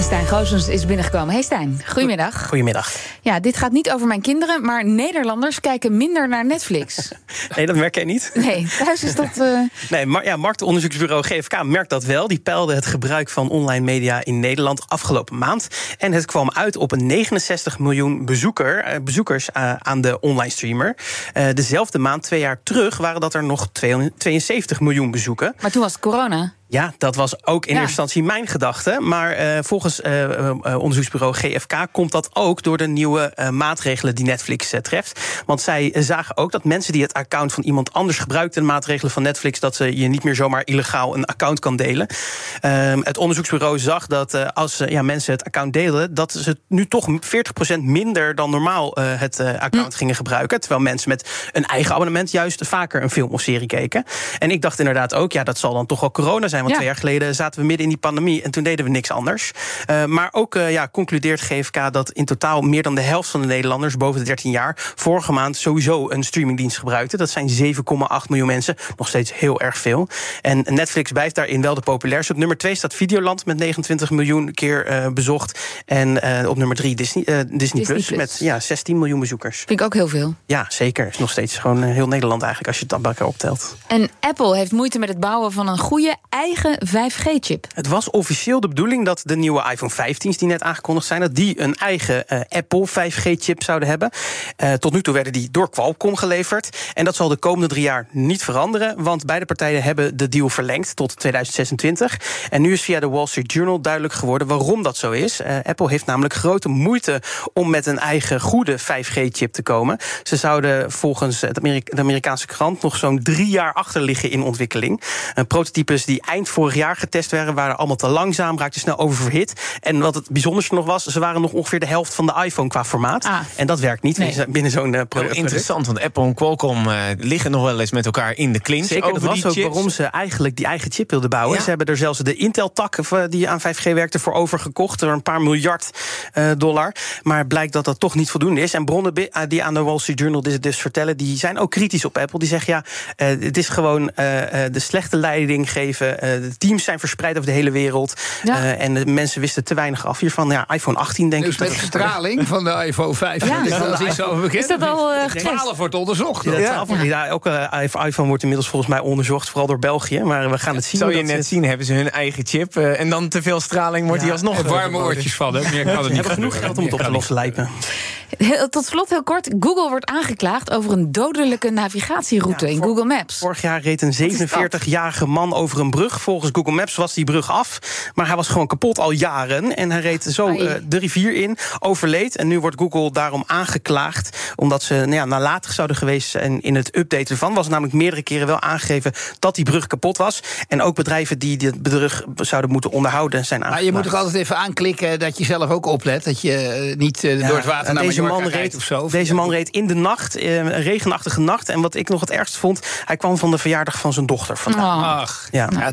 En Stijn Goosens is binnengekomen. Hey Stijn, goedemiddag. Goedemiddag. Ja, dit gaat niet over mijn kinderen, maar Nederlanders kijken minder naar Netflix. Nee, dat merk jij niet. Nee, thuis is dat... Uh... Nee, maar ja, marktonderzoeksbureau GFK merkt dat wel. Die peilde het gebruik van online media in Nederland afgelopen maand. En het kwam uit op een 69 miljoen bezoeker, eh, bezoekers uh, aan de online streamer. Uh, dezelfde maand, twee jaar terug, waren dat er nog 72 miljoen bezoeken. Maar toen was het corona. Ja, dat was ook in ja. eerste instantie mijn gedachte. Maar uh, volgens uh, uh, onderzoeksbureau GFK komt dat ook door de nieuwe maatregelen die Netflix treft. Want zij zagen ook dat mensen die het account van iemand anders gebruikten, de maatregelen van Netflix, dat ze je niet meer zomaar illegaal een account kan delen. Ehm, het onderzoeksbureau zag dat als ja, mensen het account delen, dat ze nu toch 40% minder dan normaal het account hm. gingen gebruiken. Terwijl mensen met een eigen abonnement juist vaker een film of serie keken. En ik dacht inderdaad ook, ja, dat zal dan toch wel corona zijn. Want ja. twee jaar geleden zaten we midden in die pandemie en toen deden we niks anders. Uh, maar ook uh, ja, concludeert GFK dat in totaal meer dan de helft van de Nederlanders boven de 13 jaar vorige maand sowieso een streamingdienst gebruikte. Dat zijn 7,8 miljoen mensen. Nog steeds heel erg veel. En Netflix blijft daarin wel de populairste. Op nummer 2 staat Videoland met 29 miljoen keer uh, bezocht. En op nummer 3 Disney, Disney, Disney Plus, Plus, met ja, 16 miljoen bezoekers. Vind ik ook heel veel. Ja, zeker. Is nog steeds gewoon heel Nederland eigenlijk als je het bij elkaar optelt. En Apple heeft moeite met het bouwen van een goede eigen 5G-chip. Het was officieel de bedoeling dat de nieuwe iPhone 15's die net aangekondigd zijn, dat die een eigen uh, Apple 5G-chip zouden hebben. Uh, tot nu toe werden die door Qualcomm geleverd. En dat zal de komende drie jaar niet veranderen, want beide partijen hebben de deal verlengd tot 2026. En nu is via de Wall Street Journal duidelijk geworden waarom dat zo is. Uh, Apple heeft namelijk grote moeite om met een eigen goede 5G-chip te komen. Ze zouden volgens de Amerikaanse krant nog zo'n drie jaar achter liggen in ontwikkeling. prototypes die eind vorig jaar getest werden, waren allemaal te langzaam, raakten snel oververhit. En wat het bijzonderste nog was, ze waren nog ongeveer de helft van de iPhone qua formaat. Ah. En dat werkt niet nee. binnen zo'n uh, product. interessant, want Apple en Qualcomm uh, liggen nog wel eens met elkaar in de clinch. Zeker, dat was ook chips. waarom ze eigenlijk die eigen chip wilden bouwen. Ja. Ze hebben er zelfs de Intel-tak die aan 5G werkte voor overgekocht. Door een paar miljard uh, dollar. Maar blijkt dat dat toch niet voldoende is. En bronnen die aan de Wall Street Journal dit dus vertellen, die zijn ook kritisch op Apple. Die zeggen ja, het is gewoon de slechte leiding geven. De teams zijn verspreid over de hele wereld. Ja. Uh, en de mensen wisten te weinig af hiervan. Ja, iPhone 18 denk dus ik. met de straling van de iPhone 5. Ja, is dat iets over bekend? Is dat al uh, 12 wordt onderzocht. Ja, ja. ja ook uh, iPhone wordt inmiddels volgens mij onderzocht, vooral door België. Maar we gaan het zien. Zou je net het... zien, hebben ze hun eigen chip. Uh, en dan te veel straling wordt die alsnog... warme oortjes van, hè? Meer kan er niet genoeg geld om het op te loslijpen. Tot slot heel kort. Google wordt aangeklaagd over een dodelijke navigatieroute ja, in Google Maps. Vorig jaar reed een 47-jarige man over een brug. Volgens Google Maps was die brug af. Maar hij was gewoon kapot al jaren. En hij reed zo uh, de rivier in, overleed. En nu wordt Google daarom aangeklaagd. Omdat ze nou ja, nalatig zouden geweest zijn in het updaten ervan. Was namelijk meerdere keren wel aangegeven dat die brug kapot was. En ook bedrijven die dit brug zouden moeten onderhouden zijn aangeklaagd. Maar je moet toch altijd even aanklikken dat je zelf ook oplet. Dat je niet uh, ja, door het water naar deze man reed of zo. Deze man reed in de nacht, uh, een regenachtige nacht. En wat ik nog het ergst vond, hij kwam van de verjaardag van zijn dochter vandaan. Oh. Ach, ja. ja